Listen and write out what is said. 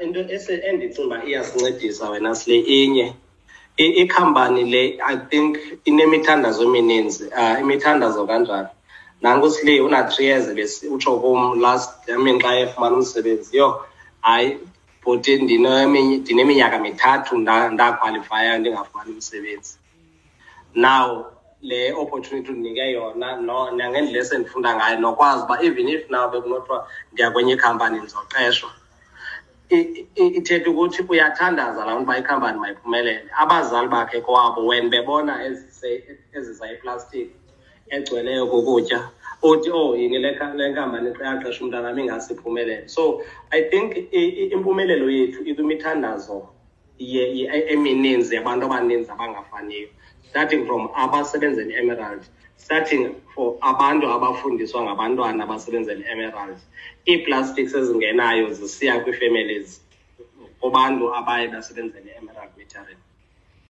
into endicinga uba iyasincedisa wena sile inye. Ikhampani le i think inemithandazo emininzi. Um imithandazo kanjani? Nanku sile una-three years utsho kum last amin xa efumana umsebenzi. Yho hayi bhuti ndineminyaka mithathu ndakhwalifaya ndingafumani umsebenzi. Now le opportunity undinike yona no nangendlela esendifunda ngayo nokwazi uba even if now bekunothiwa ndiya kwenye ikhampani ndizoqeshwa. Ithetha ukuthi uyathandaza laa nto uba ikhampani mayiphumelele abazali bakhe kwabo when bebona ezisa iplastiki egcweleyo kokutya uthi oh yini le nkampani yaqesha umntanam ingase iphumelele so i think impumelelo yethu ikwimithandazo emininzi yabantu abaninzi abangafaniyo starting from abasebenzela i-emerald starting for abantu abafundiswa ngabantwana abasebenzela i-emerald ii-plastics ezingenayo zisiya kwii-families kubantu abaye basebenzela i-emerald metering.